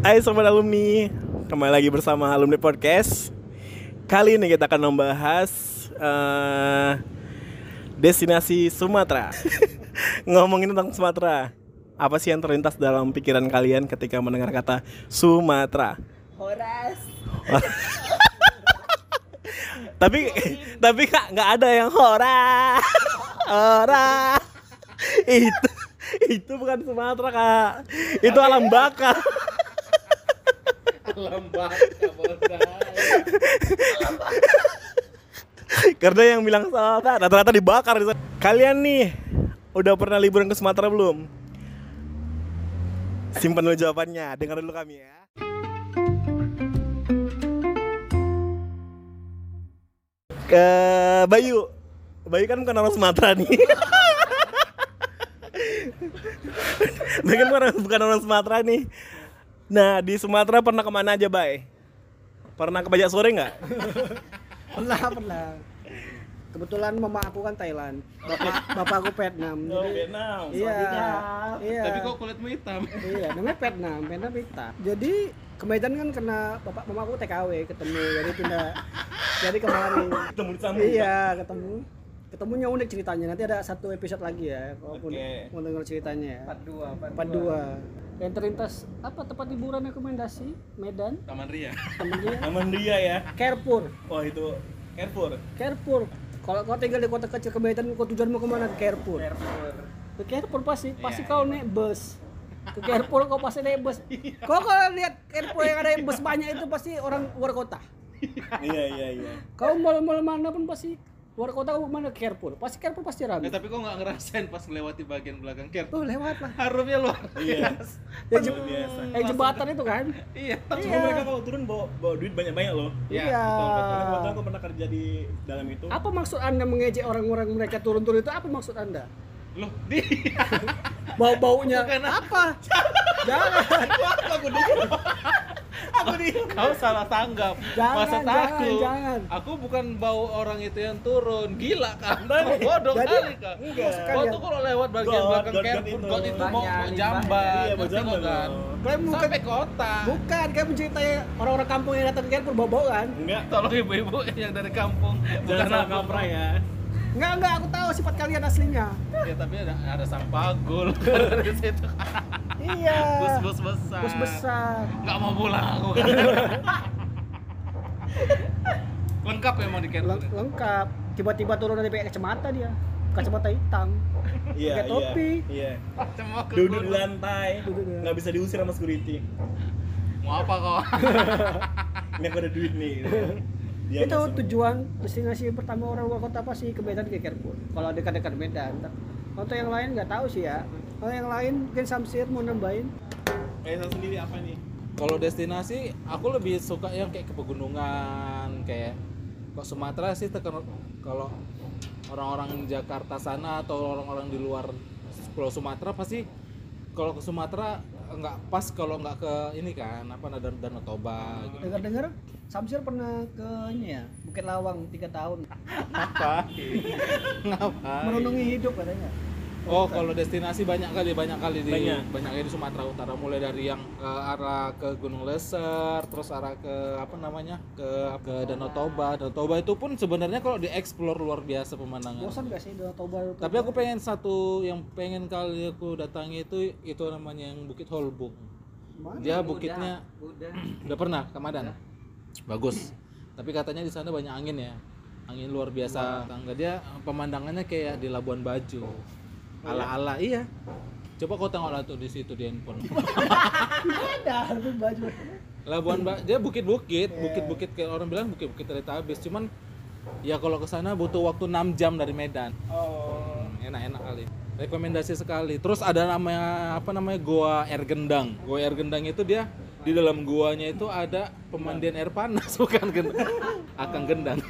Hai sobat alumni, kembali lagi bersama Alumni Podcast. Kali ini kita akan membahas eh, destinasi Sumatera. Ngomongin tentang Sumatera, apa sih yang terlintas dalam pikiran kalian ketika mendengar kata Sumatera? Horas. tapi tapi kak nggak ada yang hora hora itu itu bukan Sumatera kak itu alam bakar Karena yang bilang Sumatera rata-rata dibakar. Kalian nih udah pernah liburan ke Sumatera belum? Simpan dulu jawabannya dengar dulu kami ya. Ke Bayu. Bayu kan bukan orang Sumatera nih. Bayu kan bukan orang Sumatera nih Nah di Sumatera pernah ke mana aja Bay? Pernah ke Bajak Sore nggak? Pernah, pernah. Kebetulan mama aku kan Thailand, bapak bapak aku Vietnam. Oh, Jadi- Vietnam. Iya. Iya. Tapi kok kulitmu hitam? Iya, namanya Vietnam, Vietnam hitam. Jadi ke Medan kan kena bapak mama aku TKW ketemu, jadi pindah. jadi kemarin. Ketemu di. Iya, ketemu. Ketemunya unik ceritanya. Nanti ada satu episode lagi ya, kalau Oke. mau dengar ceritanya. ya. Part 2, Part 2. Yang terlintas apa tempat liburan rekomendasi? Medan, Taman Ria. temen dia. Aman dia ya. Carrefour. Wah itu Carrefour. Carrefour. Kalau kau tinggal di kota kecil ke Medan, kau tujuan mau ke mana? Ke Carrefour. Ke Carrefour pasti, pasti kau naik bus. Ke Carrefour kau pasti naik bus. Kau kalau lihat Carrefour yang ada yang bus banyak itu pasti orang luar kota. iya iya iya. Kau mal-mal mana pun pasti luar kota kau mana Carrefour. Pasti Carrefour pasti Eh, ramai. tapi kok nggak ngerasain pas melewati bagian belakang ker? Tuh lewat lah. Harumnya luar Iya. Ya, jem- biasa. eh, jembatan itu kan. Iya. Cuma mereka kalau turun bawa, bawa duit banyak-banyak loh. Iya, Iya. Kebetulan aku pernah kerja di dalam itu. Apa maksud anda mengejek orang-orang mereka turun-turun itu? Apa maksud anda? Loh, di. Bau-baunya Bukan apa? Jangan. aku di. Aku di. Kau salah tanggap. Jangan, Maksud jangan, aku. jangan. Aku bukan bau orang itu yang turun. Gila kan? Bodoh kali kan. Kau tuh kalau lewat bagian God, belakang God, God itu. God itu mau jamban. Iya, nggak kan? Kalian bukan Sampai kota. Bukan, kayak mencintai orang-orang kampung yang datang ke Carrefour bau-bau kan? Enggak. Tolong ibu-ibu yang dari kampung. Jangan salah aku. kaprah ya. Enggak, enggak, aku tahu sifat kalian aslinya. Ya tapi ada ada sampagul di situ. Iya. Bus-bus besar. Bus besar. Nggak mau pulang aku. Lengkap ya mau di Carrefour. Leng- lengkap. Tiba-tiba turun dari pakai kacamata dia. Kacamata hitam. Iya Pakai topi. Iya. Cuma ke Duduk di lantai. Nggak bisa diusir sama security. Mau apa kok? Ini aku ada duit nih. gitu. Dia itu tujuan destinasi pertama orang luar kota pasti ke Medan ke Carrefour. Kalau dekat-dekat Medan. Untuk yang lain nggak tahu sih ya. Kalau yang lain mungkin Samsir mau nambahin. Kayak saya sendiri apa nih? Kalau destinasi, aku lebih suka yang kayak ke pegunungan, kayak kok Sumatera sih terkenal kalau orang-orang Jakarta sana atau orang-orang di luar Pulau Sumatera pasti kalau ke Sumatera nggak pas kalau nggak ke ini kan apa dan Danau Toba gitu. Dengar-dengar Samsir pernah ke ini ya Bukit Lawang tiga tahun Apa? Ngapain? menunungi hidup katanya. Oh, kalau destinasi banyak kali, banyak kali di Banyak. banyak kali di Sumatera Utara. Mulai dari yang ke arah ke Gunung Leser, terus arah ke apa namanya? ke ke Danau Toba. Danau Toba itu pun sebenarnya kalau dieksplor luar biasa pemandangan. Bosan gak sih Danau Toba? itu? Tapi aku pengen satu yang pengen kali aku datangi itu itu namanya yang Bukit Holbung. Mana? Dia bukitnya udah pernah ke Madan. Bagus. Tapi katanya di sana banyak angin ya. Angin luar biasa. Tangga dia pemandangannya kayak di Labuan Bajo. Ala-ala iya. Coba kau tengok lah tuh di situ di handphone. ada itu baju. Labuan Bajo dia bukit-bukit, bukit-bukit kayak orang bilang bukit-bukit kereta habis. Cuman ya kalau ke sana butuh waktu 6 jam dari Medan. Oh. Hmm, enak-enak kali rekomendasi sekali terus ada namanya apa namanya goa air gendang goa air gendang itu dia di dalam guanya itu ada pemandian air panas bukan gendang akan gendang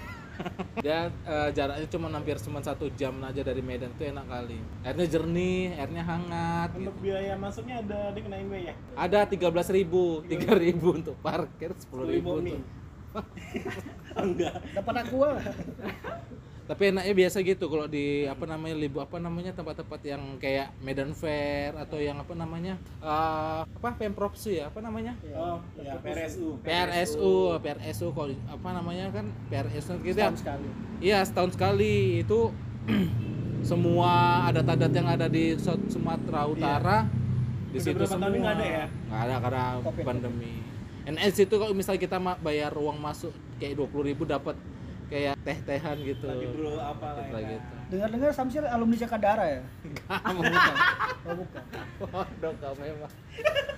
dia eh, jaraknya cuma hampir cuma satu jam aja dari Medan itu enak kali airnya jernih airnya hangat gitu. Untuk biaya masuknya ada dikenain biaya. ada 13.000 ribu 3.000 untuk parkir 10.000 ribu nih. untuk Enggak. Dapat aqua. Tapi enaknya biasa gitu kalau di apa namanya libur apa namanya tempat-tempat yang kayak Medan Fair atau yang apa namanya eh, apa Pemprov Su ya apa namanya Oh, ya PRSU. PRSU PRSU kalau apa namanya kan PRSU gitu ya Setahun sekali. Iya setahun sekali itu semua adat-adat yang ada di Su- Sumatera Utara di Udah situ semua. nggak ada ya? Nggak ada karena Covid. pandemi. NS itu kalau misalnya kita bayar uang masuk kayak 20.000 ribu dapat kayak teh-tehan gitu. Lagi bro apa ya. gitu. Dengar-dengar Samsir alumni Jakadara ya? bukan. Oh bukan. Waduh, kau memang.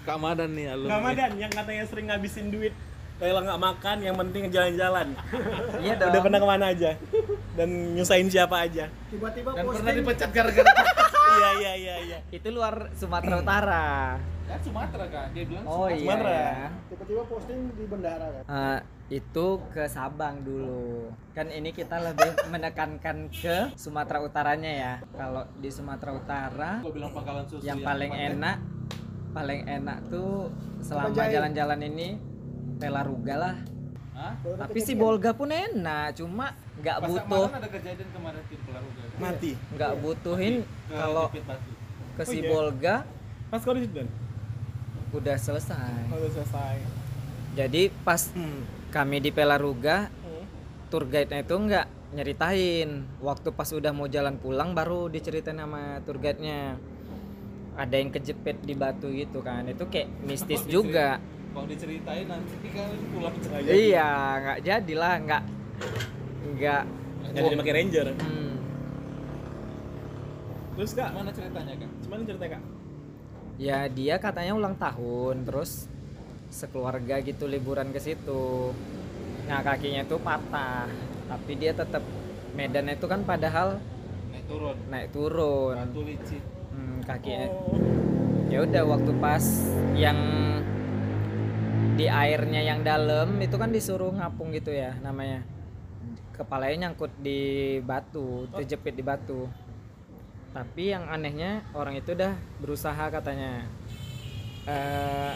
Kak Madan nih alumni. Nggak Madan yang katanya sering ngabisin duit Kayak nggak makan, yang penting jalan-jalan. Iya dong. Udah pernah ke mana aja? Dan nyusahin siapa aja? Tiba-tiba Dan pernah dipecat gara-gara iya iya iya iya. Itu luar Sumatera Utara. kan Sumatera kan dia bilang Oh iya. Sumatera. ya. tiba-tiba posting di bendara kan. Eh, itu ke Sabang dulu. Kan ini kita lebih menekankan ke Sumatera Utaranya ya. Kalau di Sumatera Utara Gua bilang pangkalan susu yang paling enak paling enak tuh selama jalan-jalan ini Pelaruga lah. Hah? Tapi si Bolga pun enak, cuma nggak butuh ada kejadian kemarin di Pelaruga. Mati. nggak butuhin Ke kalau ke si Oh iya. Bolga Pas kau di situ Dan? udah selesai. Udah selesai. Jadi pas Hmm. kami di Pelaruga Hmm. tour guide-nya itu nggak nyeritain waktu pas udah mau jalan pulang baru diceritain sama tour guide-nya ada yang kejepit di batu gitu kan itu kayak mistis juga Kalau diceritain nanti kalian pulang iya nggak jadilah nggak nggak Nggak jadi pakai ranger. hmm, Terus kak, Mana ceritanya kan? gimana ceritanya kak? ya dia katanya ulang tahun terus sekeluarga gitu liburan ke situ nah kakinya itu patah tapi dia tetap Medan itu kan padahal Naik turun. naik turun Batu licin. hmm, kakinya Oh, ya udah waktu pas yang di airnya yang dalam itu kan disuruh ngapung gitu ya namanya kepalanya nyangkut di batu terjepit di batu. Tapi yang anehnya orang itu udah berusaha katanya eh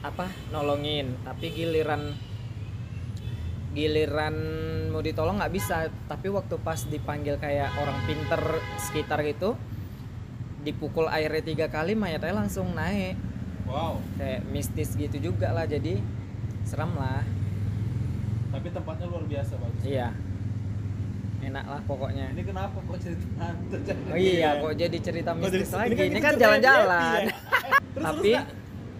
apa nolongin. Tapi giliran giliran mau ditolong nggak bisa. Tapi waktu pas dipanggil kayak orang pinter sekitar gitu dipukul airnya tiga kali mayatnya langsung naik. Wow. kayak mistis gitu juga lah jadi seram lah. Tapi tempatnya luar biasa bagus. iya enak lah pokoknya Ini kenapa kok cerita hantu? Oh iya kok jadi cerita jadi- mistis lagi ini kan kan jalan-jalan happy ya. tapi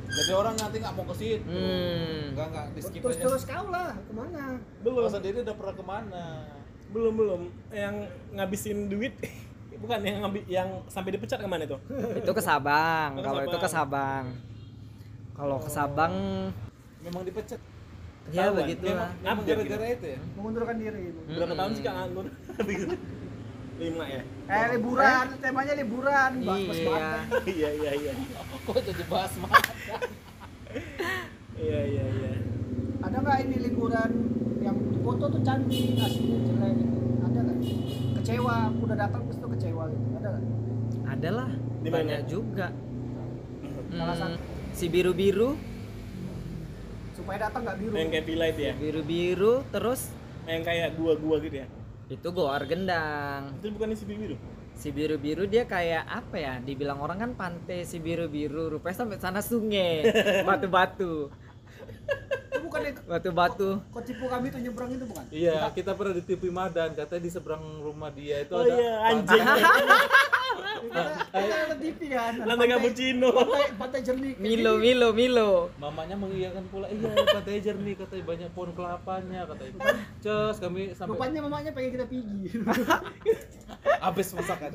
Jadi orang nanti nggak mau ke situ. hmm, Enggak enggak di skip Terus aja. terus kau lah ke mana? belum, Kau sendiri udah pernah ke mana? belum belum. Yang ngabisin duit, bukan yang ngambil, yang sampai dipecat ke mana itu? itu ke Sabang Oh, kalau itu ke Sabang kalau ke Sabang Memang dipecat. Ya Ketahuan. begitu Memang, lah memang Update gara-gara itu ya. Mengundurkan diri. Berapa tahun sih kak nganggur? Lima ya. Eh liburan, temanya liburan, bahas-bahas Iya. pantai. Iya iya iya. Kok jadi bahas mah? Iya iya iya. Ada nggak ini liburan yang di foto tuh cantik, aslinya jelek gitu? Ada nggak? Kecewa, aku udah datang terus tuh kecewa gitu. Ada nggak? ada lah banyak juga? Hmm, si biru-biru Supaya datang nggak biru. Yang kayak P-Light ya. biru-biru terus Yang kayak gua-gua gitu ya. itu goar gendang Itu bukan isi biru. si biru-biru dia kayak apa ya dibilang orang kan pantai si biru-biru rupanya sampai sana sungai batu-batu Itu bukan yang batu-batu kok tipu kami tuh nyebrang itu bukan? Iya, kita pernah ditipu Madan, katanya di seberang rumah dia itu Oh ada iya anjing. Kita TV kan. ada Lantai pantai- cappuccino. Pantai, pantai jernih. Milo. Milo Milo Mamanya mengiyakan pula, iya pantai jernih, katanya banyak pohon kelapanya, katanya. Cus, kami sampai Rupanya mamanya pengen kita pergi. habis masakan.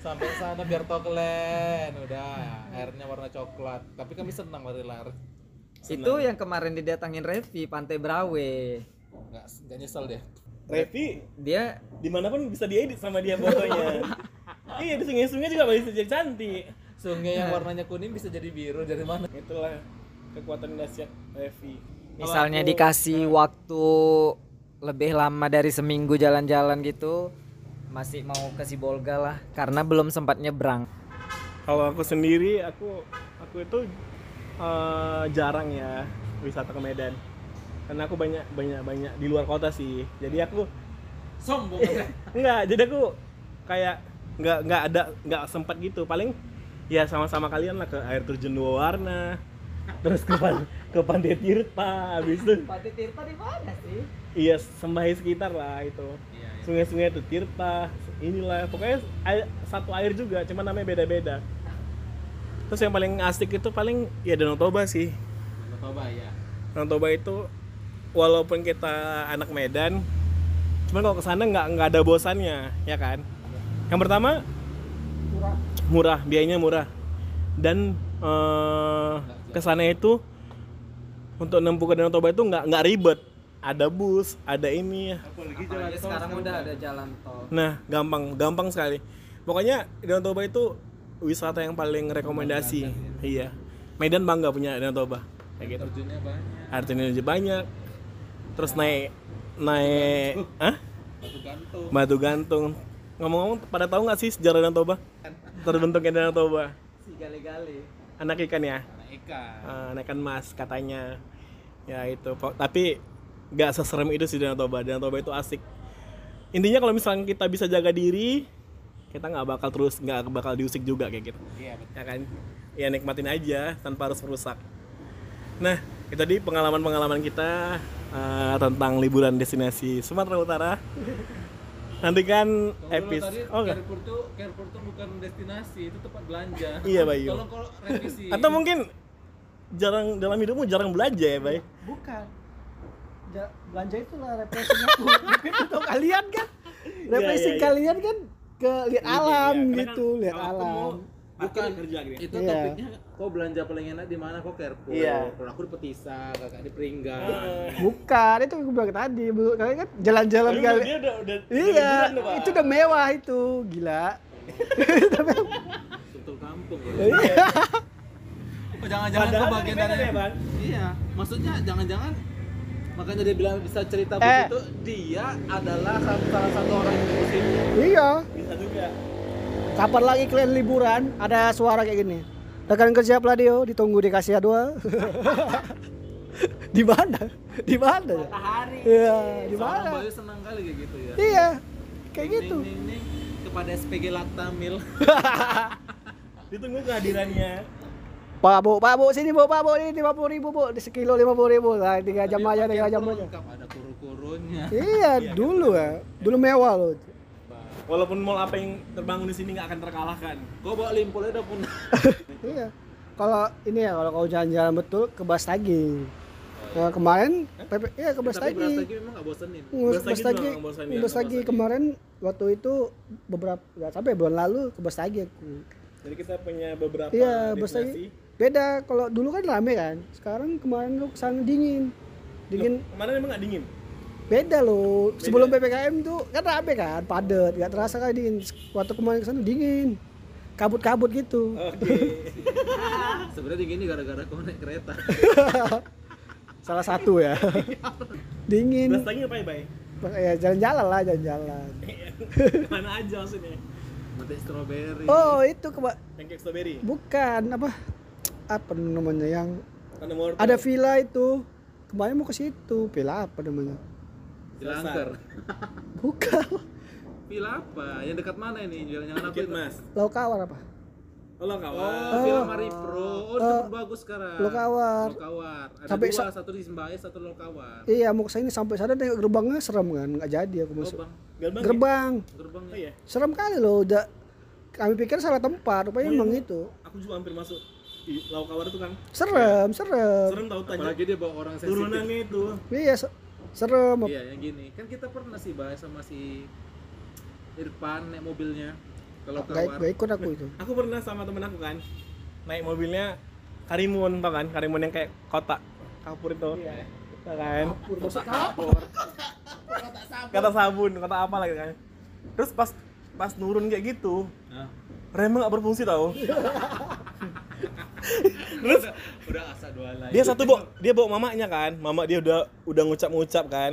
sampai sana biar toklen, udah airnya warna coklat. Tapi kami senang lari-lari. itu yang kemarin didatangin Revi Pantai Brawe Nggak, nggak nyesel deh. Revi dia di mana pun bisa diedit sama dia fotonya. iya di sungai-sungai juga bisa jadi cantik. Sungai yang warnanya kuning bisa jadi biru dari mana? Itulah kekuatan dahsyat Revi. Misalnya aku- dikasih waktu lebih lama dari seminggu jalan-jalan gitu masih mau ke Sibolga lah karena belum sempat nyebrang Kalau aku sendiri, aku aku itu eh, jarang ya wisata ke Medan. Karena aku banyak banyak banyak di luar kota sih. Jadi aku Sombong. Enggak, jadi aku kayak nggak nggak ada nggak sempat gitu. Paling ya sama-sama kalian lah ke air terjun dua warna. Terus ke pan ke Pantai Tirta habis itu. Pantai Tirta di mana sih? Iya, sembahi sekitar lah itu. Iya, iya. Sungai-sungai itu Tirta, inilah pokoknya air, satu air juga, cuma namanya beda-beda. Terus yang paling asik itu paling ya Danau Toba sih. Coba ya. Danau Toba itu walaupun kita anak Medan, cuman kalau ke sana nggak nggak ada bosannya, ya kan? Yang pertama Murah. murah, biayanya murah, dan eh, ke sana itu untuk nempuh ke Danau Toba itu nggak nggak ribet. Ada bus, ada ini. Apalagi Apalagi sekarang udah ada jalan tol. Nah, gampang, gampang sekali. Pokoknya Danau Toba itu wisata yang paling rekomendasi. Iya. Medan bangga punya Danau Toba. Kayak gitu. terjunnya banyak. Artinya lebih banyak. Terus naik naik Hah? Batu gantung. Batu gantung. Ngomong-ngomong, pada tahu nggak sih sejarah Danau Toba? Terbentuknya Danau Toba. Si gali-gali. Anak ikan ya, Anak ikan. Anak ikan mas katanya. Ya itu. Tapi nggak seserem itu sih Danau Toba. Danau Toba itu asik. Intinya kalau misalnya kita bisa jaga diri, kita nggak bakal terus nggak bakal diusik juga kayak gitu. Iya betul. Ya kan? Ya nikmatin aja tanpa harus merusak. Nah, itu tadi pengalaman-pengalaman kita eh, tentang liburan destinasi Sumatera Utara. Nantikan episode. tadi Oh enggak. Carrefour tuh Carrefour tuh bukan destinasi, itu tempat belanja. Iya, Bayu. Tolong kalau revisi. Atau mungkin jarang dalam hidupmu jarang belanja ya, Bay? Bukan. Ja- belanja itu lah refreshing untuk kalian kan. Refreshing iya, iya. kalian kan ke lihat alam Iya, karena gitu, lihat alam. Bukan kerja gitu. itu Iya. topiknya kok belanja paling enak di mana kok Carrefour. Iya. Kalau aku di Petisa, kakak di Peringgan. Bukan, itu aku bilang tadi. Bu- Kalian kan jalan-jalan Tapi kali. dia udah udah Iya, Pak. itu udah mewah itu, gila. Sentul kampung ya. Iya. Oh, jangan-jangan kok bagian dari Medan ya, Bang? Iya, maksudnya jangan-jangan makanya dia bilang bisa cerita Eh. begitu dia adalah sa- salah satu orang yang di sini. Iya. Bisa juga. Kapan lagi kalian liburan? Ada suara kayak gini. Rekan kerja Pladio ditunggu di Kasia 2. di mana? Di mana? ya? Matahari. Iya, di mana? Bayu senang kali kayak gitu ya. Iya, kayak Ning, gitu. ning, ning, ning, kepada SPG Laktamil. Ditunggu kehadirannya. Pak Bu, Pak Bu sini Bu, Pak Bu ini 50 ribu Bu, di sekilo 50 ribu lah, tiga jam aja, tiga jam aja. Ada kuru-kurunya. Iya, dulu ya, dulu mewah loh. Walaupun mall apa yang terbangun di sini nggak akan terkalahkan. Kok bawa limpul udah pun. Iya. Kalau ini ya, kalau kau jalan-jalan betul ke Bastagi. Nah, kemarin, PP, iya ke Tapi Bastagi. beras lagi memang gak bosenin. Bastagi Bastagi, nggak. Bastagi kemarin waktu itu beberapa nggak sampai bulan lalu ke Bastagi aku. Jadi kita punya beberapa Iya. Bastagi. Beda kalau dulu kan rame kan. Sekarang kemarin lu ke sana dingin. Dingin Kemarin emang nggak dingin? Beda loh. Sebelum PPKM tuh kan rame kan, padat, nggak terasa kayak dingin. Waktu kemarin ke sana dingin. Kabut-kabut gitu. Oke. Sebenarnya dingin ini gara-gara kau naik kereta. Salah satu ya. dingin. Belas lagi ngapain, Bay? Ya jalan-jalan lah, jalan-jalan. Mana aja maksudnya? Mati strawberry. Oh, itu ke Pancake strawberry. bukan apa? Apa namanya yang ada villa itu. Kemarin mau ke situ, villa apa namanya? Dilangker. Bukan. Villa apa? Yang dekat mana ini? Jangan-jangan apa itu? Mas. Lokawar apa? Oh, lo kawan. Oh, Villa Maripro. Oh, itu Oh. bagus sekarang. Lokawar. Lokawar. Ada Sampai dua, sa- satu di Sembahya, satu Lokawar. Iya, mau ke sini sampai sana tengok gerbangnya serem kan, nggak jadi aku masuk. Gerbang. Gerbang. ya? Gerbang. Gerbangnya. Oh iya. Serem kali loh, udah kami pikir salah tempat, rupanya Oh, iya. emang itu. Aku juga hampir masuk di Laukawar itu kan. Serem, serem. Serem tahu tanya. Apalagi dia bawa orang sensitif. Turunannya itu. Iya, serem. Iya, yang gini. Kan kita pernah sih bahas sama si Irfan naik mobilnya ke Gak, Lokawar. gak ikut aku itu. Aku pernah sama temen aku kan naik mobilnya Karimun tau kan Karimun yang kayak kotak kapur itu Iya. Tau kan Maksud kapur. kata sabun kata apa lagi kan terus pas pas nurun kayak gitu Nah, remnya nggak berfungsi tau terus? Udah asa dua lagi. dia satu bawa dia bawa mamanya kan. Mama dia udah udah ngucap-ngucap kan.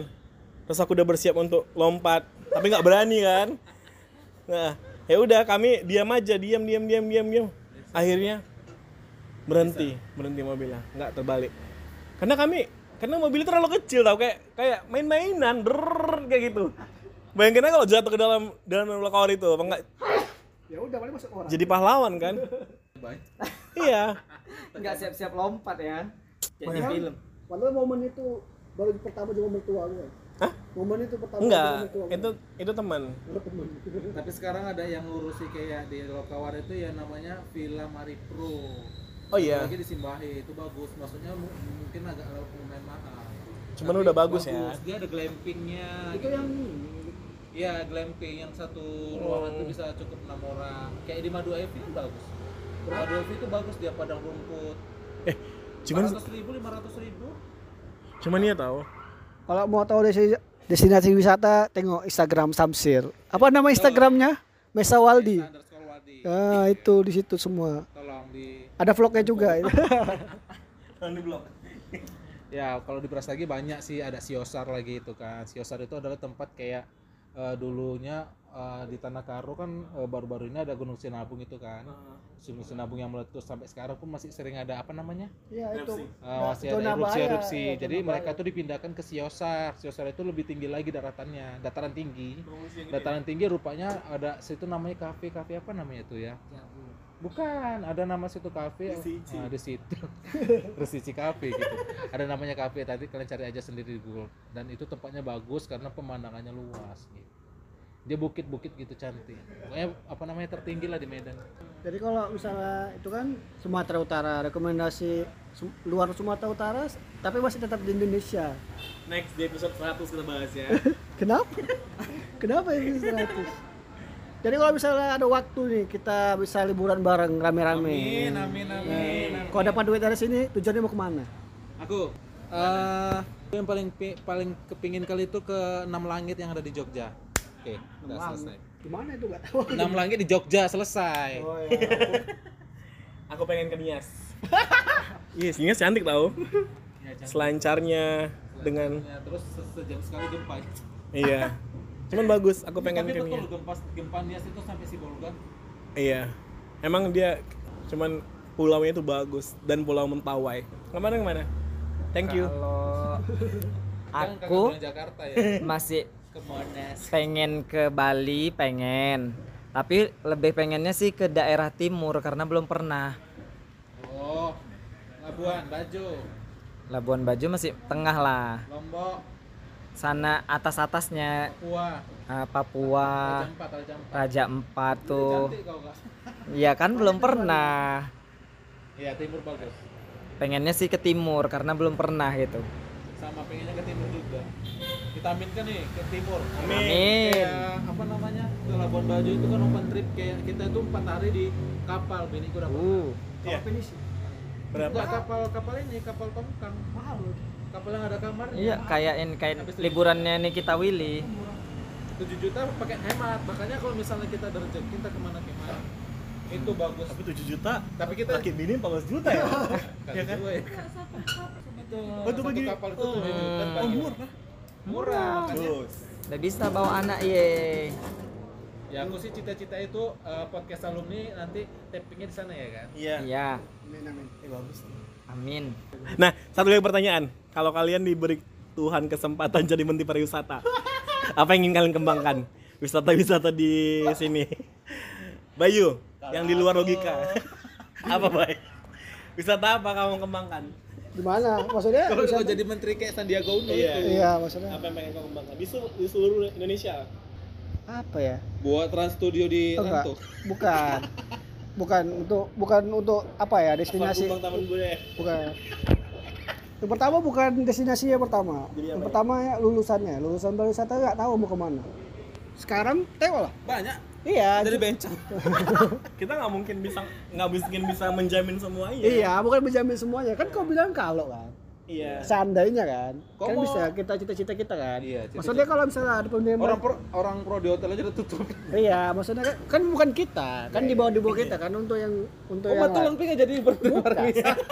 Terus aku udah bersiap untuk lompat. Tapi nggak berani kan. Nah ya udah kami diam aja diam diam diam diam diam. Akhirnya berhenti berhenti mobilnya. Nggak terbalik. Karena kami karena mobilnya terlalu kecil tau. Kayak kayak main-mainan. Drrrr, kayak gitu. Bayangin aja kalau jatuh ke dalam dalam lokawar itu, apa enggak Ya udah paling masuk orang. jadi pahlawan kan? Baik. iya. nggak siap-siap lompat ya jadi Padahal- film Padahal momen itu baru pertama juga mertua lu kan. Hah? Momen itu pertama Enggak, itu itu teman. Tapi sekarang ada yang ngurusi kayak di Lokawar itu ya namanya Villa Maripro. Oh iya. Lagi di Simbahe itu bagus. Maksudnya mu- mungkin agak lumayan mahal. Cuman Tapi udah bagus ya. Dia ada glampingnya. Itu yang Iya glamping yang satu ruangan Oh. itu bisa cukup enam orang. Kayak di Madu Evi itu bagus. Madu Evi itu bagus dia padang rumput. Eh, cuman 400 ribu, 500 ribu. cuman dia tahu. kalau mau tahu destinasi, destinasi wisata tengok Instagram Samsir. Apa nama Instagramnya? Mesa Waldi. Ah, itu di situ semua. Tolong di Ada vlognya juga. di blog. Ya, kalau di Pras lagi banyak sih ada Siosar lagi itu kan. Siosar itu adalah tempat kayak eh, dulunya eh, di Tanah Karo kan eh, baru-baru ini ada Gunung Sinabung itu kan. Gunung Sinabung yang meletus sampai sekarang pun masih sering ada apa namanya? Iya itu. Eh, masih ada erupsi bahaya, erupsi. iya, Jadi mereka tuh dipindahkan ke Siosar. Siosar itu lebih tinggi lagi daratannya, dataran tinggi. Dataran tinggi rupanya ada situ namanya kafe kafe apa namanya tuh ya? Bukan, ada nama situ kafe. Resici. Ah, di situ. Resici kafe gitu. Ada namanya kafe tadi kalian cari aja sendiri di Google. Dan itu tempatnya bagus karena pemandangannya luas gitu. Dia bukit-bukit gitu cantik. Pokoknya apa namanya tertinggi lah di Medan. Jadi kalau misalnya itu kan Sumatera Utara, rekomendasi Sum- luar Sumatera Utara, tapi masih tetap di Indonesia. Next di episode 100 kita bahas ya. Kenapa? Kenapa ini 100? Jadi kalau misalnya ada waktu nih, kita bisa liburan bareng rame-rame. Amin, amin, amin. Kalau dapat duit dari sini, tujuannya mau ke mana? Aku eh yang paling paling kepingin kali itu ke enam langit yang ada di Jogja. Oke, udah selesai. Gimana itu nggak tahu. Enam langit di Jogja selesai. Oh, iya. Aku pengen ke Nias. Iya, yes, Nias cantik tau. Selancarnya dengan Ya, terus se- sejam sekali gempa. iya. Cuman bagus, aku pengen Tapi ke betul gempa gempa Nias itu sampai Sibolga. Iya. Emang dia cuman pulaunya itu bagus dan Pulau Mentawai. Ke mana ke mana? Thank you. kalau Kan aku Jakarta ya. masih Ke Monas. pengen ke Bali pengen tapi lebih pengennya sih ke daerah timur karena belum pernah Oh. Labuan Bajo, Labuan Bajo masih tengah lah Lombok, sana atas atasnya Papua, Papua Raja Empat, tuh. Iya kan belum pernah Iya timur bagus. pengennya sih ke timur karena belum pernah gitu Sama pengennya ke timur juga. Kita aminkan nih ke timur. amin Kayak apa namanya ke Labuan Bajo itu kan open trip kayak kita itu empat hari di kapal bini udah pernah. uh Iya. Enggak Berapa? kapal kapal ini kapal tongkang. Mahal. Kapal yang ada kamarnya. iya kayak ini kayak liburannya Nikita Willy 7 juta pakai hemat. Makanya kalau misalnya kita ada rezeki kita ke mana ke mana itu bagus. Tapi 7 juta. Tapi kita Kaki bini 14 juta ya? Iya kan? Itu, Oh, itu satu begini. kapal itu Oh, juta oh, murah. Murah. Bagus. udah bisa bawa anak ye Ya aku sih cita-cita itu eh, podcast alumni nanti tappingnya di sana ya kan. Iya. iya Eh, bagus. Amin Nah, satu lagi pertanyaan. Kalau kalian diberi Tuhan kesempatan jadi menteri pariwisata, apa yang ingin kalian kembangkan? Wisata-wisata di sini. Bayu, yang di luar logika. apa baik? Wisata apa kamu kembangkan? Gimana? Maksudnya? Kalau kalau jadi menteri kayak Sandiaga Uno Iya. itu. Iya, maksudnya Apa yang pengen kamu kembangkan? Di, selu- di seluruh Indonesia. apa ya? Buat Trans Studio di enggak. Bukan. Bukan untuk bukan untuk apa ya destinasi. Bukan. Yang pertama bukan destinasi yang pertama. Jadi yang ya? pertama ya lulusannya. Lulusan pariwisata nggak tahu mau ke mana. Sekarang tengok lah. Banyak. iya. Dari bencong. Kita nggak mungkin bisa nggak mungkin bisa menjamin semuanya. iya bukan menjamin semuanya. Kan kau bilang kalau kan Iya. seandainya kan Kau kan mau- bisa kita cita-cita kita kan Iya, cita-cita. maksudnya kalau misalnya ada pemberian Orang pro, orang pro di hotel aja udah tutup. iya maksudnya kan, kan bukan kita kan di bawah di bawah kita kan untuk yang untuk Oh, yang. Lengping nggak jadi menteri pariwisata.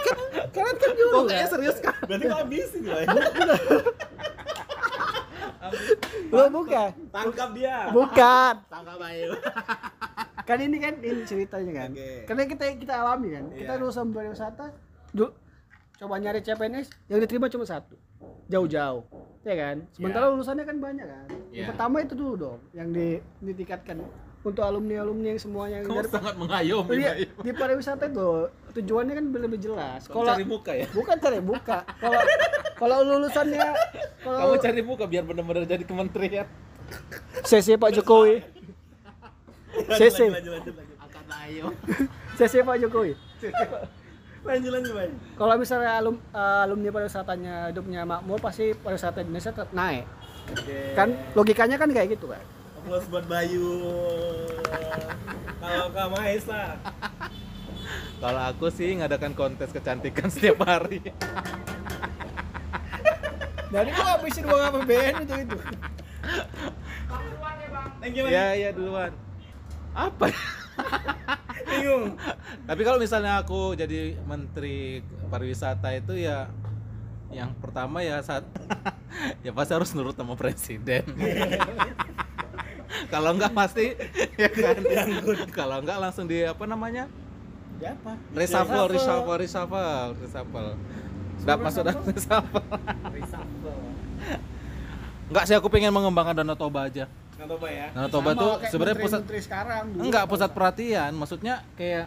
kalian kan dulu Oh, kan kayaknya serius kan? Berarti kok habis gitu ya? Belum bukan Tangkap dia. bukan Tangkap Bayu. kan ini kan ini ceritanya kan Oke. karena kita kita alami kan kita Iya. lulusan pariwisata du- coba nyari CPNS yang diterima cuma satu jauh-jauh ya kan sementara lulusannya kan banyak kan Yang Ya. pertama itu dulu dong, yang di, ditingkatkan untuk alumni-alumni yang semuanya yang Kamu dari sangat mengayomi. Iya, Bayu. di pariwisata itu tujuannya kan lebih jelas. Kamu cari muka ya? bukan cari buka. Kalau kalau lulusannya Kamu kalau cari muka biar benar-benar jadi kementerian. CC Pak Jokowi, CC lanjut. Angkat ayo. CC Pak Jokowi. Lanjut, lanjut, lanjut. Kalau misalnya alum, eh, alumni pariwisatanya hidupnya makmur pasti pariwisata Indonesia tetap naik. Oke. Kan logikanya kan kayak gitu kan. Applause buat Bayu. Kalau Kak Maesa. Kalau aku sih ngadakan kontes kecantikan setiap hari. Dari gua habisin uang APBN itu itu. Thank you, Iya, iya duluan. Apa? Bingung. Tapi kalau misalnya aku jadi menteri pariwisata itu ya yang pertama ya saat ya pasti harus nurut sama presiden. kalau enggak pasti ya kan. kalau enggak langsung di apa namanya? Ya apa? Reshuffle, reshuffle, reshuffle, reshuffle. Enggak maksud aku reshuffle. Enggak sih aku pengen mengembangkan Danau Toba aja. Pak ya. Danau Toba tuh kayak sebenarnya pusat menteri-menteri sekarang dulu. Enggak pusat perhatian, maksudnya kayak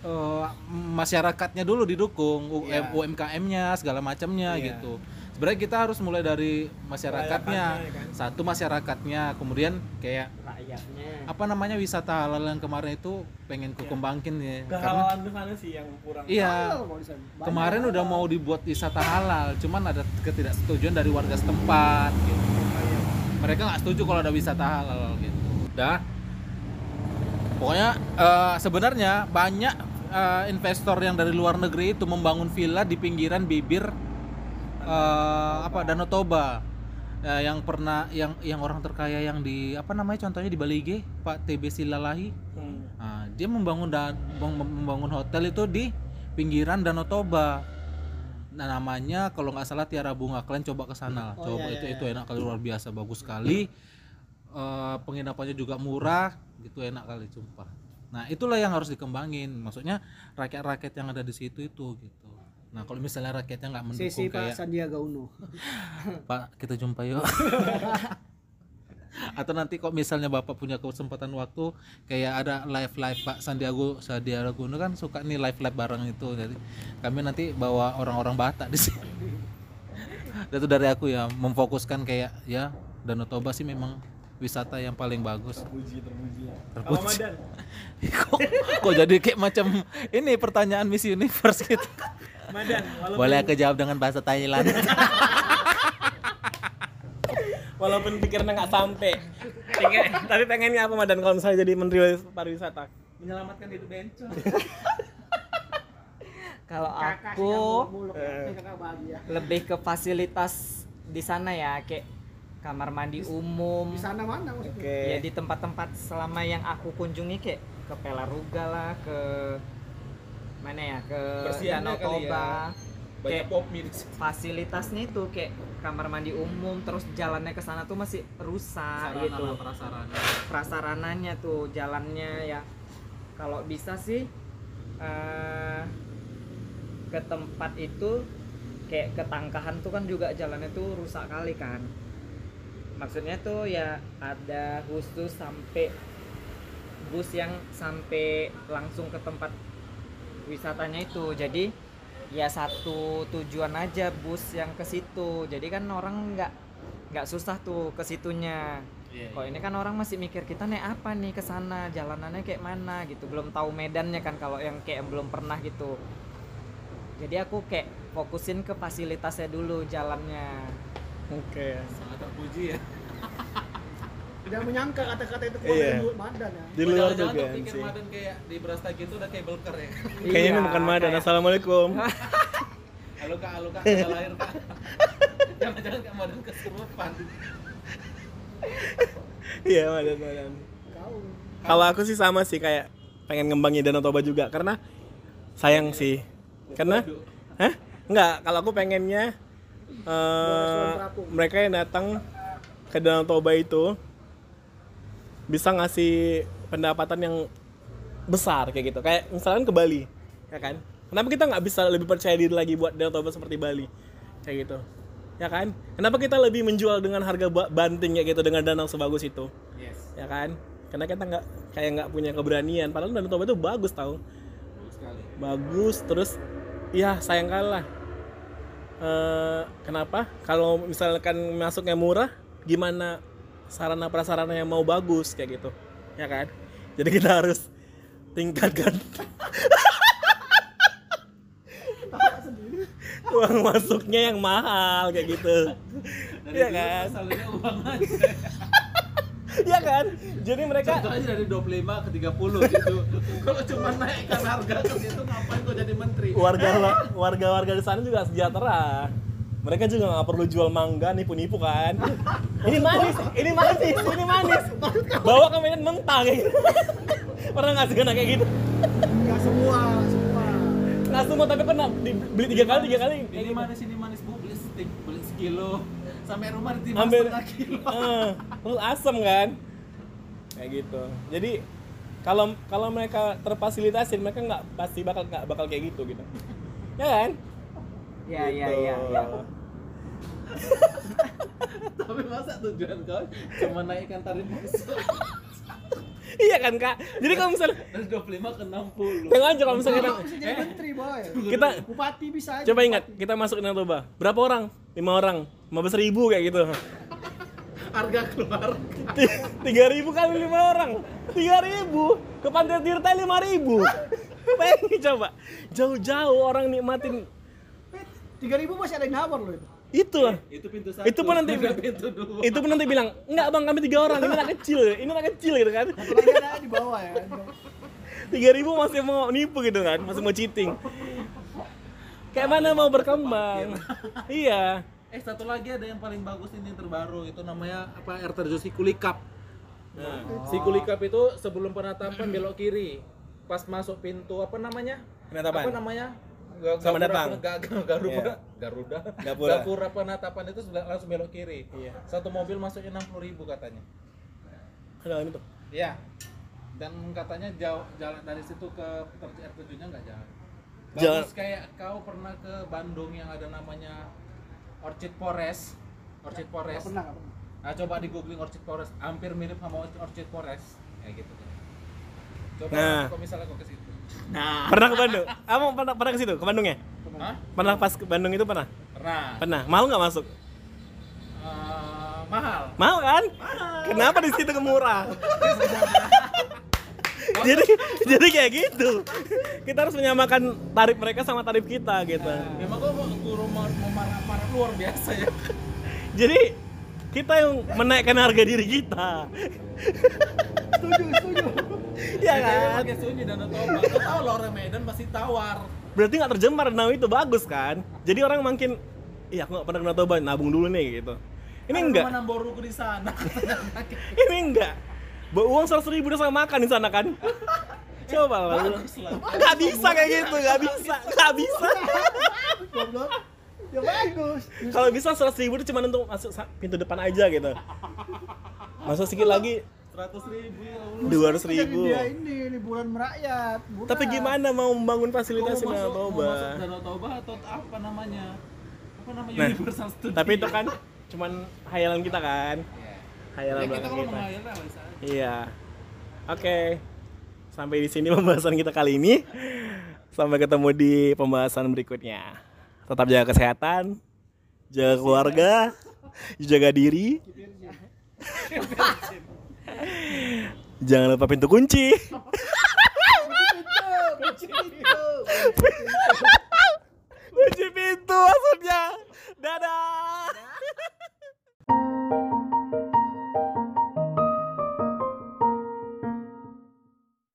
eh, masyarakatnya dulu didukung, Iya. UMKM-nya segala macamnya Iya. gitu. Sebenarnya kita harus mulai dari masyarakatnya, Masyarakatnya, kan. satu masyarakatnya, kemudian kayak rakyatnya apa namanya wisata halal yang kemarin itu pengen ku kembangin ya. Karena Kehalalan sana sih yang kurang. iya, kemarin udah mau dibuat wisata halal, cuman ada ketidaksetujuan dari warga setempat gitu. Mereka nggak setuju kalau ada wisata halal gitu. Dah. Pokoknya eh, sebenarnya banyak eh, investor yang dari luar negeri itu membangun villa di pinggiran bibir eh, apa Danau Toba. Eh, yang pernah yang yang orang terkaya yang di apa namanya contohnya di Bali G, Pak TB Silalahi. Hmm. Nah, dia membangun dan membangun hotel itu di pinggiran Danau Toba. Nah, namanya kalau nggak salah Tiara Bunga. Kalian coba ke sana. Oh, coba iya, itu iya, itu enak kali luar biasa, bagus sekali. Eh, penginapannya juga murah, gitu enak kali sumpah. Nah, itulah yang harus dikembangin. Maksudnya rakyat-rakyat yang ada di situ itu gitu. Nah, kalau misalnya rakyatnya nggak mendukung Sisi Pak kayak Sandiaga Uno. Pak, kita jumpa yuk. Atau nanti kok misalnya Bapak punya kesempatan waktu kayak ada live live Pak Sandiago Sandiaga Uno kan suka nih live live bareng itu. Jadi kami nanti bawa orang-orang Batak di sini. Itu dari aku ya memfokuskan kayak ya Danau Toba sih memang wisata yang paling bagus. Terpuji, terpuji. Terpuji. Kok, kok jadi kayak macam ini pertanyaan Miss Universe gitu. Madan, walaupun, Boleh aku jawab dengan bahasa Thailand? walaupun pikirannya nggak sampai. Pengen- tapi pengennya apa Madan kalau misalnya jadi menteri pariwisata? Menyelamatkan hidup bencong. kalau aku Eh. lebih ke fasilitas di sana ya kayak kamar mandi umum Di sana mana maksudnya? Oke. ya di tempat-tempat selama yang aku kunjungi kayak ke Pelaruga lah ke mana ya ke Danau ya. Banyak kayak pop situ. fasilitasnya itu kayak kamar mandi umum terus jalannya ke sana tuh masih rusak gitu prasarana. prasarananya tuh jalannya ya kalau bisa sih eh, ke tempat itu kayak ketangkahan tuh kan juga jalannya tuh rusak kali kan maksudnya tuh ya ada khusus sampai bus yang sampai langsung ke tempat wisatanya itu jadi ya satu tujuan aja bus yang ke situ jadi kan orang nggak nggak susah tuh ke situnya Iya, Kok ini kan orang masih mikir kita naik apa nih ke sana, jalanannya kayak mana gitu. Belum tahu medannya kan kalau yang kayak belum pernah gitu. Jadi aku kayak fokusin ke fasilitasnya dulu jalannya. Oke. Sangat terpuji ya. Tidak menyangka kata-kata itu keluar Iya. dari mulut Madan ya. Di luar juga tuh pikir sih. Madan kayak di Brastagi itu udah kayak belker ya. Kayaknya ini Iya, bukan Madan. kayak- Assalamualaikum. Halo kak, halo kak, tanggal lahir kak. Jangan-jangan kak Madan kesurupan. Iya Madan, Madan. Kau. Kalau aku sih sama sih kayak pengen ngembangin Danau Toba juga karena sayang sih. Karena Hah? Enggak, kalau aku pengennya eh mereka yang datang ke Danau Toba itu bisa ngasih pendapatan yang besar kayak gitu. Kayak misalkan ke Bali, ya kan? Kenapa kita nggak bisa lebih percaya diri lagi buat Danau Toba seperti Bali? Kayak gitu. Ya kan? Kenapa kita lebih menjual dengan harga ba- banting ya gitu dengan danau sebagus itu? Yes. Ya kan? Karena kita nggak kayak nggak punya keberanian. Padahal Danau Toba itu bagus tau. Bagus sekali. Bagus terus ya sayang kalah. Eh, kenapa? Kalau misalkan masuknya murah, gimana sarana prasarana yang mau bagus kayak gitu, ya kan? Jadi kita harus tingkatkan uang masuknya yang mahal kayak gitu, Iya kan? Masalahnya uang aja. Iya kan? Jadi mereka Contohnya dari 25 ke 30 gitu. Kalau cuma naikkan harga ke situ ngapain kok jadi menteri? warga warga warga di sana juga sejahtera. Mereka juga nggak perlu jual mangga nipu-nipu kan. Ini manis, ini manis, ini manis. Bawa ke Medan mentah kayak gitu. Pernah nggak sih kena kayak gitu? Enggak semua, semua. Nggak semua tapi pernah di- beli tiga kali tiga kali. Ini gitu. manis ini manis bu beli stick beli sekilo sampai rumah ditimbang Ambil, setengah kilo. Terus asem kan? Kayak gitu. Jadi kalau kalau mereka terfasilitasi mereka nggak pasti bakal nggak bakal kayak gitu gitu. Ya kan? Ya ya Gitu. ya ya Tapi masa tujuan kau cuma naikkan tarif masuk Iya kan kak? Jadi kalau misalnya dari 25 ke 60. Yang aja kalau misalnya kita, Bisa jadi menteri, boy. kita Bupati bisa aja. coba ingat kita masuk ke Danau Toba berapa orang? lima orang, lima belas ribu kayak gitu. Harga keluar. Tiga ribu kali lima orang, tiga ribu ke Pantai Tirta lima ribu. Pengen coba jauh-jauh orang nikmatin Tiga ribu masih ada yang nawar loh itu. itu lah. Itu pintu satu. Itu pun nanti pintu dua. itu pun nanti bilang enggak bang kami tiga orang ini anak kecil ini anak kecil gitu kan di bawah ya. tiga ribu masih mau nipu gitu kan masih mau cheating kayak mana mau berkembang iya Eh satu lagi ada yang paling bagus ini terbaru itu namanya apa air terjun Sikulikap. Nah, Sikulikap itu sebelum penatapan belok kiri. Pas masuk pintu apa namanya? Penatapan. Apa namanya? Selamat Gapura datang. Ga- Garuda. Iya. Garuda. Gapura. Gapura penatapan itu sudah langsung belok kiri. Iya. Satu mobil masuknya 60.000 ribu katanya. dalam itu Iya. Dan katanya jauh jalan dari situ ke ter- air terjunnya nggak jauh. Jalan- Bagus kayak kau pernah ke Bandung yang ada namanya Orchid Forest. Orchid Forest. pernah, nggak pernah. Nah, coba di googling Orchid Forest, hampir mirip sama Orchid Forest. Kayak gitu. Coba Nah. kok misalnya kok ke situ. Pernah ke Bandung? Kamu pernah pernah ke situ? Ke Bandung ya? Hah? pernah pas ke Bandung itu pernah? Pernah. pernah. Mau nggak masuk? Eh, mahal. mau kan? Kenapa di situ murah jadi jadi kayak gitu. Kita harus menyamakan tarif mereka sama tarif kita gitu. Memang kok mau guru mau marah-marah luar biasa ya. jadi kita yang menaikkan harga diri kita. Setuju, setuju. Ya Saya kan pakai sunyi dan Toba. Kau tahu loh orang Medan pasti tawar. berarti nggak terjemar danau itu bagus kan jadi orang makin iya aku nggak pernah kena toba nabung dulu nih gitu ini Ada enggak Rumah Namboruku di sana. ini enggak bawa uang seratus ribu udah sama makan di sana kan coba lah lu. Bagus lah. nggak bisa kayak gitu nggak bisa nggak bisa. Ya bagus. kalau bisa seratus ribu itu cuma untuk masuk pintu depan aja gitu masuk sedikit lagi Seratus ribu ya Allah. dua ratus ribu Dia ini liburan merakyat. murah. tapi gimana mau membangun fasilitas Danau Toba Danau Toba atau apa namanya? Apa namanya? Nah, Universal Studio. tapi itu kan cuman hayalan kita kan Iya. hayalan Ya, kita kita menghayal. Iya. Oke. Sampai di sini pembahasan kita kali ini. Sampai ketemu di pembahasan berikutnya. Tetap jaga kesehatan, jaga keluarga, jaga diri. Jangan lupa pintu kunci. kunci pintu. Kunci pintu maksudnya. Dadah.